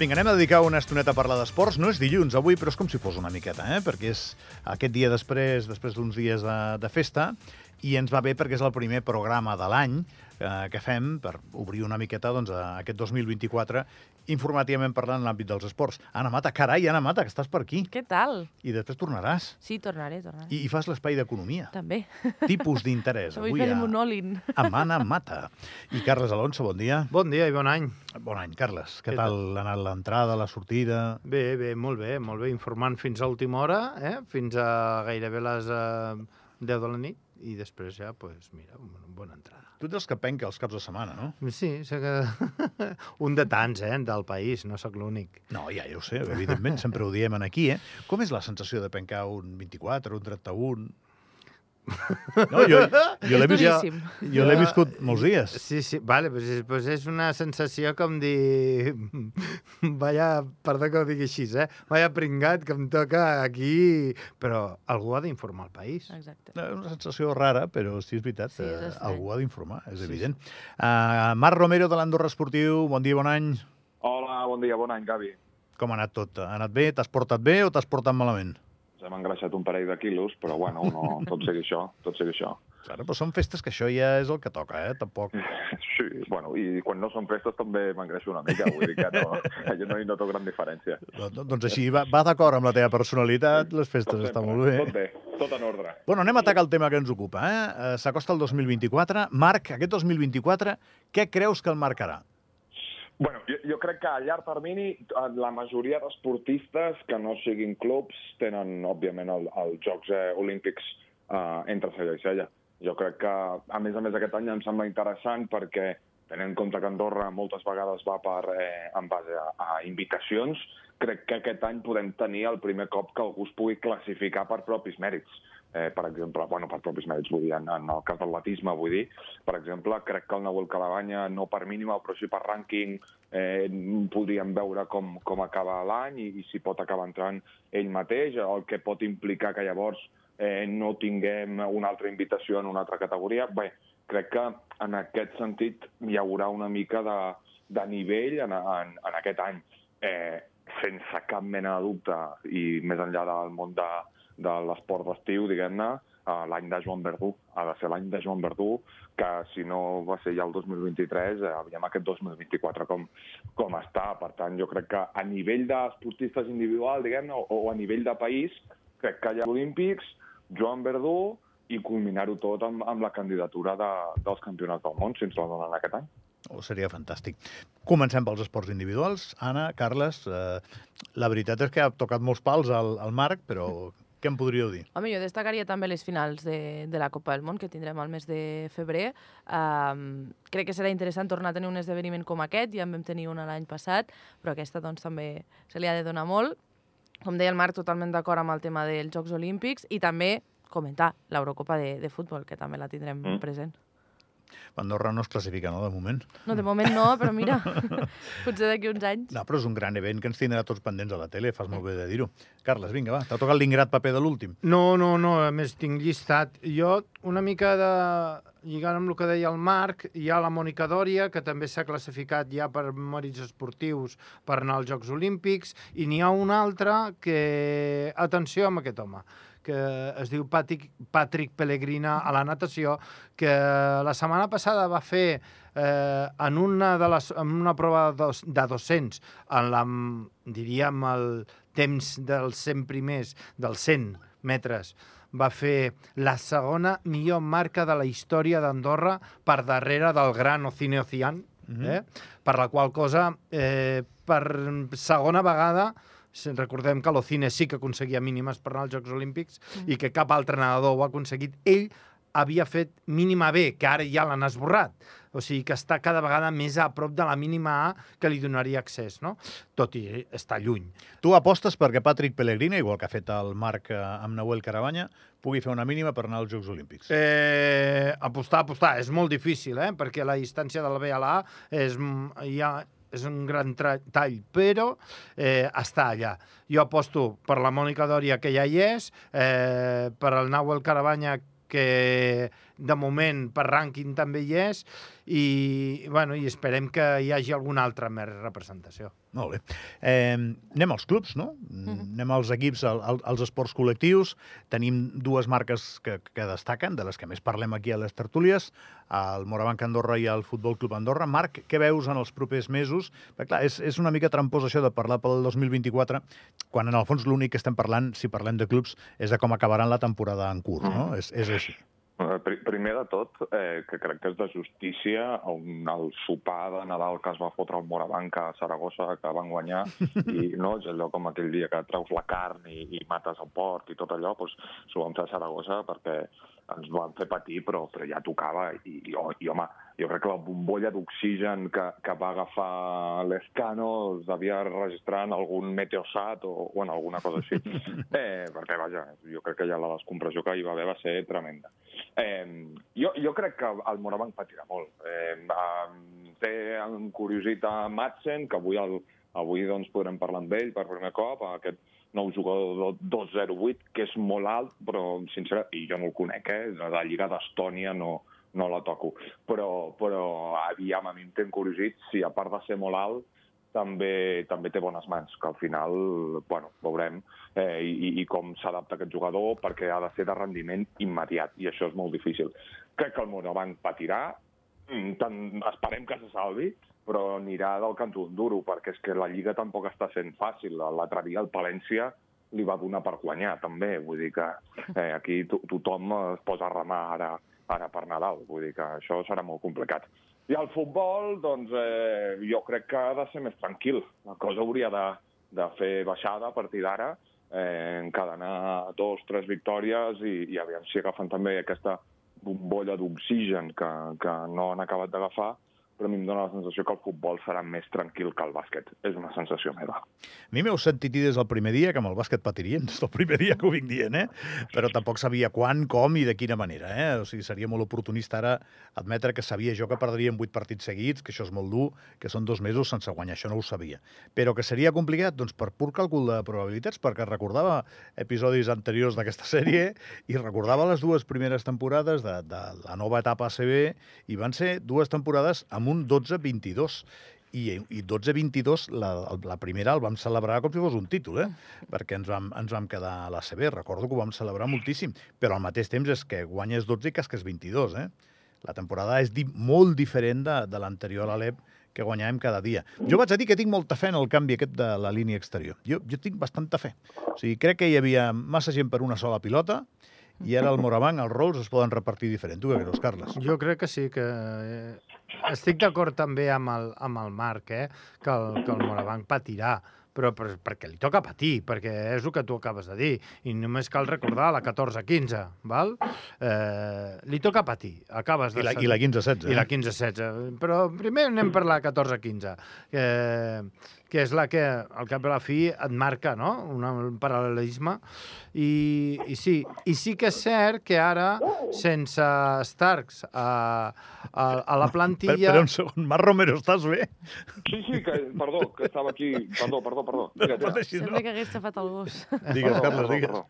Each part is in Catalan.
Vinga, anem a dedicar una estoneta a parlar d'esports. No és dilluns avui, però és com si fos una miqueta, eh? perquè és aquest dia després després d'uns dies de, de festa, i ens va bé perquè és el primer programa de l'any eh, que fem per obrir una miqueta doncs, a aquest 2024 informativament parlant en l'àmbit dels esports. Anna Mata, carai, Anna Mata, que estàs per aquí. Què tal? I després tornaràs. Sí, tornaré, tornaré. I, i fas l'espai d'economia. També. Tipus d'interès. Avui Avui farem a, un all-in. amb Anna Mata. I Carles Alonso, bon dia. Bon dia i bon any. Bon any, Carles. Què Què tal ha anat l'entrada, la sortida? Bé, bé, molt bé, molt bé. Informant fins a última hora, eh? fins a gairebé les eh, 10 de la nit, i després ja, pues, mira, una bona entrada. Tu ets dels que penca els caps de setmana, no? Sí, sé que... un de tants, eh, del país, no sóc l'únic. No, ja, ja ho sé, evidentment, sempre ho diem aquí, eh? Com és la sensació de pencar un 24, un 31? No, jo, jo l'he vist, duríssim. jo l'he viscut molts dies. Sí, sí, vale, pues és, pues és una sensació com dir... Vaya, perdó que ho digui així, eh? Vaya pringat que em toca aquí... Però algú ha d'informar el país. Exacte. És una sensació rara, però sí, és veritat, Sí, és eh, estrany. algú ha d'informar, és Sí, evident. Uh, Marc Romero, de l'Andorra Esportiu, bon dia, bon any. Hola, bon dia, bon any, Gavi. Com ha anat tot? Ha anat bé? T'has portat bé o t'has portat malament? Hem engreixat un parell de quilos, però bueno, no, tot sigui això, tot sigui això. Claro, però són festes que això ja és el que toca, eh? Tampoc... Sí, bueno, i quan no són festes també m'engreixo una mica, vull dir que no, jo no hi noto gran diferència. Do- Doncs així, va, va d'acord amb la teva personalitat, les festes Com estan molt bé. Tot bé, tot en ordre. Bueno, anem a atacar el tema que ens ocupa. Eh? Eh, S'acosta el 2024. Marc, aquest 2024, què creus que el marcarà? Bueno, jo, jo crec que a llarg termini eh, la majoria d'esportistes que no siguin clubs tenen, òbviament, el- els Jocs eh, Olímpics eh, entre cella i cella. Jo crec que, a més a més, aquest any em sembla interessant perquè, tenint en compte que Andorra moltes vegades va per, eh, en base a, a invitacions, crec que aquest any podem tenir el primer cop que algú es pugui classificar per propis mèrits. Eh, per exemple, bueno, per propis mèrits, vull dir, en, en el cas del latisme, vull dir, per exemple, crec que el Nahuel Calabanya, no per mínima, però sí per rànquing, eh, podríem veure com, com acaba l'any i, i si pot acabar entrant ell mateix, el que pot implicar que llavors eh, no tinguem una altra invitació en una altra categoria. Bé, crec que en aquest sentit hi haurà una mica de, de nivell en, en, en aquest any. Eh, sense cap mena de dubte, i més enllà del món de, de l'esport d'estiu, diguem-ne, l'any de Joan Verdú. Ha de ser l'any de Joan Verdú, que si no va ser ja el 2023, eh, aviam aquest 2024 com, com està. Per tant, jo crec que a nivell d'esportistes individual, diguem-ne, o, o a nivell de país, crec que hi ha Olímpics, Joan Verdú, i culminar-ho tot amb, amb la candidatura de, dels campionats del món, si ens la donen aquest any. Oh, seria fantàstic. Comencem pels esports individuals. Anna, Carles, eh, la veritat és que ha tocat molts pals al, al Marc, però què em podríeu dir? Home, jo destacaria també les finals de, de la Copa del Món, que tindrem al mes de febrer. Um, crec que serà interessant tornar a tenir un esdeveniment com aquest, ja en vam tenir una l'any passat, però aquesta doncs, també se li ha de donar molt. Com deia el Marc, totalment d'acord amb el tema dels Jocs Olímpics i també comentar l'Eurocopa de, de futbol, que també la tindrem mm. present. Andorra no es classifica, no, de moment? No, de moment no, però mira, potser d'aquí uns anys. No, però és un gran event que ens tindrà tots pendents a la tele, fas molt bé de dir-ho. Carles, vinga, va, t'ha tocat l'ingrat paper de l'últim. No, no, no, a més tinc llistat. Jo, una mica de... lligant amb el que deia el Marc, hi ha la Mònica Dòria, que també s'ha classificat ja per mèrits esportius per anar als Jocs Olímpics, i n'hi ha un altre que... Atenció amb aquest home que es diu Patrick, Patrick Pellegrina a la natació, que la setmana passada va fer eh, en, una de les, en una prova de, dos, de 200, en la, diríem, el temps dels 100 primers, dels 100 metres, va fer la segona millor marca de la història d'Andorra per darrere del gran Ocine Ocean, Mhm. eh? per la qual cosa, eh, per segona vegada, recordem que l'Ocine sí que aconseguia mínimes per anar als Jocs Olímpics Mm. i que cap altre nedador ho ha aconseguit. Ell havia fet mínima B, que ara ja l'han esborrat. O sigui que està cada vegada més a prop de la mínima A que li donaria accés, no? Tot i estar lluny. Tu apostes perquè Patrick Pellegrina, igual que ha fet el Marc eh, amb Nahuel Caravanya, pugui fer una mínima per anar als Jocs Olímpics. Eh, apostar, apostar, és molt difícil, eh? perquè la distància del B a la A és, mm, ja, és un gran tall, però eh, està allà. Jo aposto per la Mònica Dòria, que ja hi és, eh, per el Nahuel Caravanya, que de moment per rànquing també hi és, i, bueno, i esperem que hi hagi alguna altra més representació. Molt bé. Eh, anem als clubs, no? Mm -hmm. Anem als equips, al, al, als esports col·lectius. Tenim dues marques que, que destaquen, de les que més parlem aquí a les tertúlies, el Morabanc Andorra i el Futbol Club Andorra. Marc, què veus en els propers mesos? Perquè, clar, és, és una mica trampós això de parlar pel 2024, quan en el fons l'únic que estem parlant, si parlem de clubs, és de com acabaran la temporada en curs, no? És, és així. Eh, pri- Primer de tot, eh, que crec que és de justícia un, el sopar de Nadal que es va fotre al Morabanc a Saragossa, que van guanyar, i no, és allò com aquell dia que treus la carn i, i mates el porc i tot allò, doncs s'ho vam fer a Saragossa perquè ens van fer patir, però, però ja tocava. I, i, i home, jo crec que la bombolla d'oxigen que, que va agafar l'Escano es devia registrar en algun meteosat o, o en alguna cosa així. Eh, perquè, vaja, jo crec que ja la descompressió que hi va haver va ser tremenda. Eh, jo, jo crec que el Morabanc patirà molt. Eh, té encuriosit a Madsen, que avui, el, avui doncs, podrem parlar amb ell per primer cop, aquest nou jugador de 208, que és molt alt, però, sincerament, i jo no el conec, eh? La Lliga d'Estònia no, no la toco. Però, però aviam, a mi em té encuriosit si, a part de ser molt alt, també, també té bones mans, que al final, bueno, veurem eh, i, i com s'adapta aquest jugador, perquè ha de ser de rendiment immediat, i això és molt difícil. Crec que el Monobanc patirà, tant, esperem que se salvi, però anirà del cantó duro, perquè és que la Lliga tampoc està sent fàcil. L'altre dia el Palència li va donar per guanyar, també. Vull dir que eh, aquí to tothom es posa a remar ara, ara per Nadal. Vull dir que això serà molt complicat. I el futbol, doncs, eh, jo crec que ha de ser més tranquil. La cosa hauria de, de fer baixada a partir d'ara, eh, encadenar dos, tres victòries i, i aviam si agafen també aquesta bombolla d'oxigen que, que no han acabat d'agafar, però a mi em dóna la sensació que el futbol serà més tranquil que el bàsquet. És una sensació meva. A mi m'heu sentit des del primer dia que amb el bàsquet patiríem, des del primer dia que ho vinc dient, eh? Però tampoc sabia quan, com i de quina manera, eh? O sigui, seria molt oportunista ara admetre que sabia jo que perdríem vuit partits seguits, que això és molt dur, que són dos mesos sense guanyar, això no ho sabia. Però que seria complicat, doncs per pur càlcul de probabilitats, perquè recordava episodis anteriors d'aquesta sèrie i recordava les dues primeres temporades de, de la nova etapa ACB i van ser dues temporades amb un 12-22 i, i 12-22, la, la primera el vam celebrar com si fos un títol, eh? perquè ens vam, ens vam quedar a la CB, recordo que ho vam celebrar moltíssim, però al mateix temps és que guanyes 12 i casques 22, eh? La temporada és di molt diferent de, de l'anterior a l'Alep, que guanyàvem cada dia. Jo vaig a dir que tinc molta fe en el canvi aquest de la línia exterior. Jo, jo tinc bastanta fe. O sigui, crec que hi havia massa gent per una sola pilota, i ara el Morabanc, els rols es poden repartir diferent. Tu què creus, Carles? Jo crec que sí, que eh, estic d'acord també amb el, amb el Marc, eh, que el, que el Morabanc patirà, però per, perquè li toca patir, perquè és el que tu acabes de dir, i només cal recordar la 14-15, val? Eh, li toca patir, acabes de... I la, i la 15-16. I la 15-16. Però primer anem per la 14-15, eh, que és la que, al cap i a la fi, et marca no? un, un paral·lelisme. I, I sí, i sí que és cert que ara, sense Starks a, a, a la plantilla... Espera un segon, Marc Romero, estàs bé? Sí, sí, que, perdó, que estava aquí... Perdó, perdó, perdó. Digues, Sembla que hagués xafat el gos. Digues, Perdó, Carles, perdó, digues. perdó.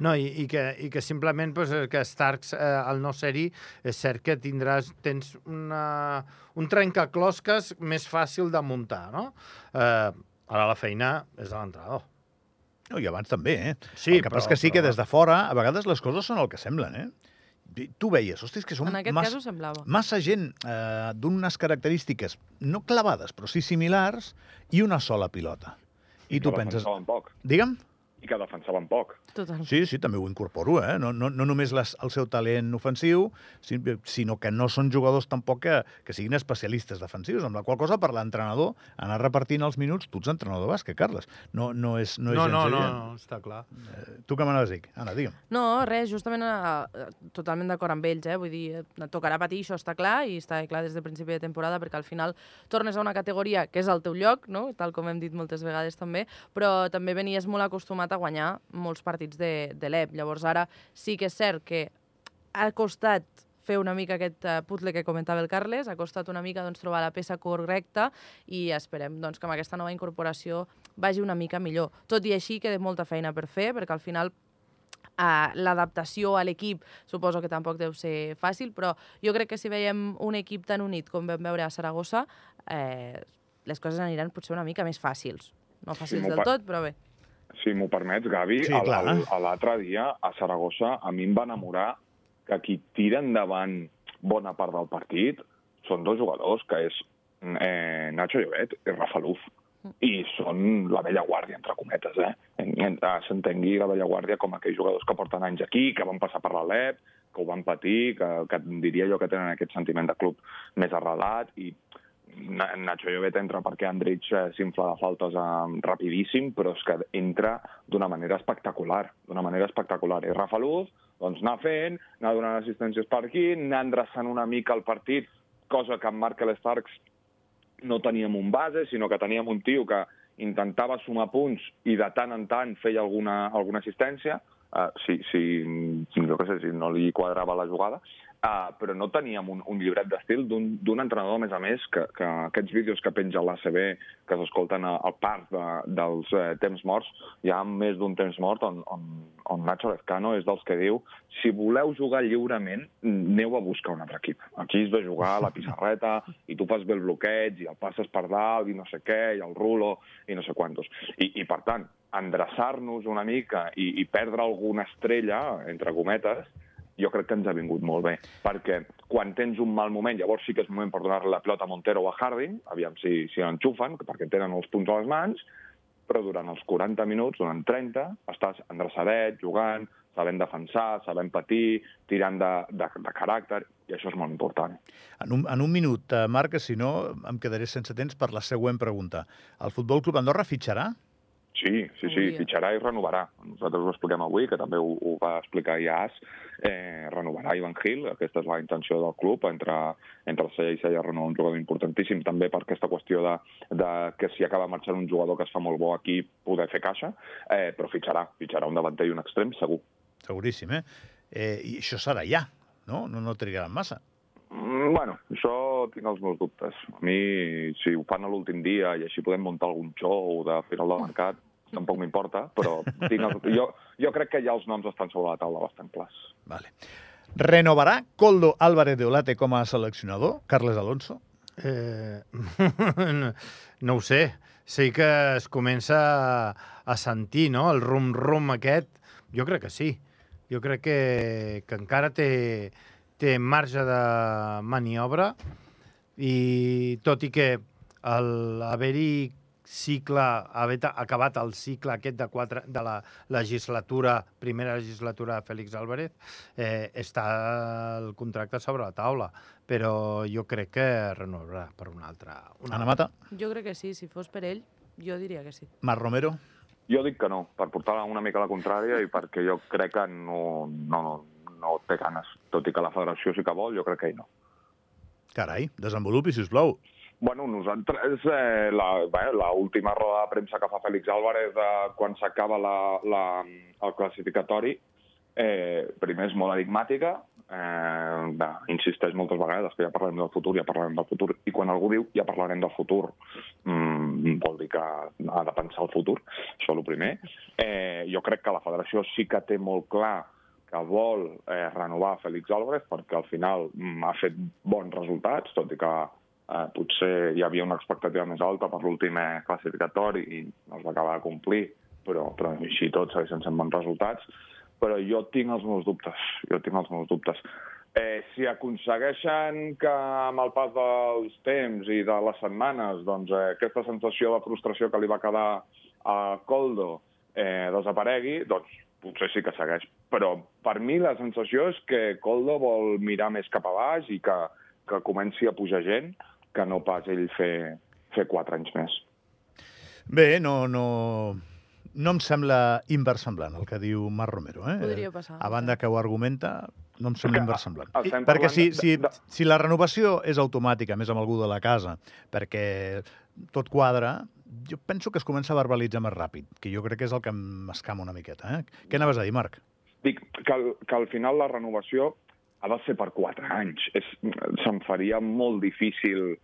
No, i, i, que, i que simplement pues, que Starks, eh, al no ser-hi, és cert que tindràs, tens una, un trencaclosques més fàcil de muntar, no? Eh, ara la feina és de l'entrenador. No, i abans també, eh? Sí, el que però- passa és que sí que des de fora, a vegades les coses són el que semblen, eh? I Tu veies, hòstia, que som En aquest massa, cas ho semblava. massa gent eh, d'unes característiques no clavades, però sí similars, i una sola pilota. I tu que penses... poc. Digue'm? I que defensaven poc. Total. Sí, sí, també ho incorporo, eh? No, no, no només les, el seu talent ofensiu, si- sinó que no són jugadors tampoc que, que siguin especialistes defensius, amb la qual cosa per l'entrenador anar repartint els minuts, tu ets entrenador de bàsquet, Carles. No, no és, no és No, gens no, no, evident. no, està clar. Eh, Tu què m'anaves a dir? Anna, digue'm. No, res, justament eh, totalment d'acord amb ells, eh? vull dir, eh, tocarà patir, això està clar, i està clar des del principi de temporada, perquè al final tornes a una categoria que és el teu lloc, no? tal com hem dit moltes vegades també, però també venies molt acostumat a guanyar molts partits de, de l'EP. Llavors ara sí que és cert que ha costat fer una mica aquest uh, puzzle que comentava el Carles, ha costat una mica doncs, trobar la peça correcta i esperem doncs, que amb aquesta nova incorporació vagi una mica millor. Tot i així queda molta feina per fer, perquè al final Uh, l'adaptació a l'equip suposo que tampoc deu ser fàcil, però jo crec que si veiem un equip tan unit com vam veure a Saragossa, eh, les coses aniran potser una mica més fàcils. No fàcils m'ho del tot, però bé. Si m'ho permets, Gavi, Sí, l'altre dia, a Saragossa, a mi em va enamorar que qui tira endavant bona part del partit són dos jugadors, que és eh, Nacho Llobet i Rafa Luz. I són la vella guàrdia, entre cometes, eh? En- en- S'entengui la vella guàrdia com aquells jugadors que porten anys aquí, que van passar per l'Alep, que ho van patir, que, que diria jo que tenen aquest sentiment de club més arrelat i Nacho Llobet entra perquè Andrich eh, s'infla de faltes eh, rapidíssim, però és que entra d'una manera espectacular, d'una manera espectacular. I Rafa Luz, doncs, anar fent, anar donant assistències per aquí, anar endreçant una mica el partit, cosa que amb Markel Starks no teníem un base, sinó que teníem un tio que intentava sumar punts i de tant en tant feia alguna, alguna assistència, uh, si, si, jo què sé, si no li quadrava la jugada, uh, però no teníem un, un llibret d'estil d'un entrenador, a més a més, que, que aquests vídeos que penja l'ACB, que s'escolten al parc de, dels eh, temps morts, hi ha més d'un temps mort on, on, on Nacho Lezcano és dels que diu si voleu jugar lliurement, aneu a buscar un altre equip. Aquí es va jugar a la pissarreta i tu fas bé el bloqueig i el passes per dalt i no sé què, i el rulo i no sé quantos. I, i per tant, endreçar-nos una mica i, i perdre alguna estrella, entre cometes, jo crec que ens ha vingut molt bé, perquè quan tens un mal moment, llavors sí que és moment per donar la pelota a Montero o a Harding, aviam si, si l'enxufen, perquè tenen els punts a les mans, però durant els 40 minuts, durant 30, estàs endreçadet, jugant, sabent defensar, sabent patir, tirant de, de, de caràcter, i això és molt important. En un, en un minut, eh, Marc, si no em quedaré sense temps per la següent pregunta. El Futbol Club Andorra fitxarà? Sí, sí, sí, Hauria. fitxarà i renovarà. Nosaltres ho expliquem avui, que també ho, ho va explicar IAS, eh, renovarà Ivan Gil, aquesta és la intenció del club, entre, entre el Sella i Sella renovar un jugador importantíssim, també per aquesta qüestió de, de que si acaba marxant un jugador que es fa molt bo aquí, poder fer caixa, eh, però fitxarà, fitxarà un davanter i un extrem, segur. Seguríssim, eh? eh I això serà ja, no? No, no trigaran massa. Mm, bueno, això tinc els meus dubtes. A mi, si ho fan a l'últim dia i així podem muntar algun show de final de mercat, tampoc m'importa, però tinc el... jo, jo crec que ja els noms estan sobre la taula bastant clars. Vale. Renovarà Coldo Álvarez de Olate com a seleccionador? Carles Alonso? Eh, no, no ho sé. Sí que es comença a, a sentir, no?, el rum-rum aquest. Jo crec que sí. Jo crec que, que encara té, té marge de maniobra i tot i que el haver-hi cicle, haver acabat el cicle aquest de, quatre, de la legislatura, primera legislatura de Félix Álvarez, eh, està el contracte sobre la taula, però jo crec que renovarà per una altra. Una Ana Mata? Jo crec que sí, si fos per ell, jo diria que sí. Marc Romero? Jo dic que no, per portar una mica a la contrària i perquè jo crec que no, no, no té ganes. Tot i que la federació sí que vol, jo crec que ell no. Carai, desenvolupi, si us plau. Bueno, nosaltres, eh, la, bé, la última roda de premsa que fa Félix Álvarez eh, quan s'acaba la, la, el classificatori, eh, primer és molt enigmàtica, eh, bé, insisteix moltes vegades que ja parlarem del futur, ja parlarem del futur, i quan algú diu ja parlarem del futur, mm, vol dir que ha de pensar el futur, això el primer. Eh, jo crec que la federació sí que té molt clar que vol eh, renovar Félix Álvarez perquè al final mm, ha fet bons resultats, tot i que eh, potser hi havia una expectativa més alta per l'últim eh, classificatori i no es va acabar de complir, però, però així tot segueixen sent bons resultats. Però jo tinc els meus dubtes, jo tinc els meus dubtes. Eh, si aconsegueixen que amb el pas dels temps i de les setmanes doncs, eh, aquesta sensació de frustració que li va quedar a Coldo eh, desaparegui, doncs potser sí que segueix. Però per mi la sensació és que Coldo vol mirar més cap a baix i que, que comenci a pujar gent que no pas ell fer, fer quatre anys més. Bé, no, no, no em sembla inversemblant el que diu Marc Romero. Eh? Podria passar. A banda que ho argumenta, no em sembla Que, inversemblant. Perquè si, si, de- si la renovació és automàtica, més amb algú de la casa, perquè tot quadra, jo penso que es comença a verbalitzar més ràpid, que jo crec que és el que m'escama una miqueta. Eh? Què anaves a dir, Marc? Dic que que al final la renovació ha de ser per quatre anys. És, se'm faria molt difícil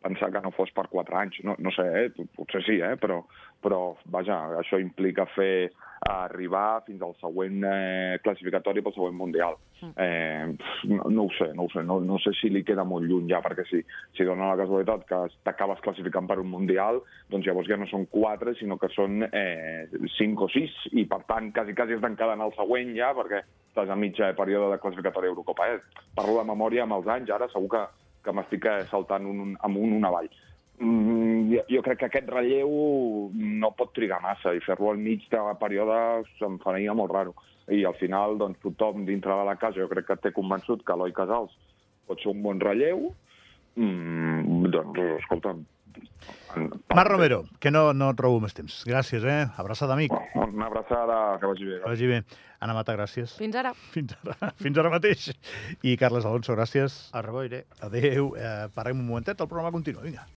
pensar que no fos per quatre anys. No, no sé, eh? potser sí, eh? però, però vaja, això implica fer a arribar fins al següent eh, classificatori pel següent Mundial. Eh, pf, no, no ho sé, no ho sé, no, no sé si li queda molt lluny ja, perquè si, si dona la casualitat que t'acabes classificant per un Mundial, doncs llavors ja no són quatre, sinó que són eh, cinc o sis, i per tant quasi, quasi has d'encadenar el següent ja, perquè estàs a mitja període de classificatori Eurocopa. Eh? Parlo de memòria amb els anys, ara segur que, que m'estic eh, saltant un, un, un avall. Mm, jo, jo crec que aquest relleu no pot trigar massa i fer-lo al mig de període em faria molt raro. I al final, doncs, tothom dintre de la casa jo crec que té convençut que Eloi Casals pot ser un bon relleu. Mm, doncs, escolta'm... Marc Romero, que no, no trobo més temps. Gràcies, eh? Abraçada, amic. Una abraçada, que vagi bé. Que vagi bé. Anna Mata, gràcies. Fins ara. Fins ara, fins ara mateix. I Carles Alonso, gràcies. A reboire. Adéu. Eh, parem un momentet, el programa continua. Vinga.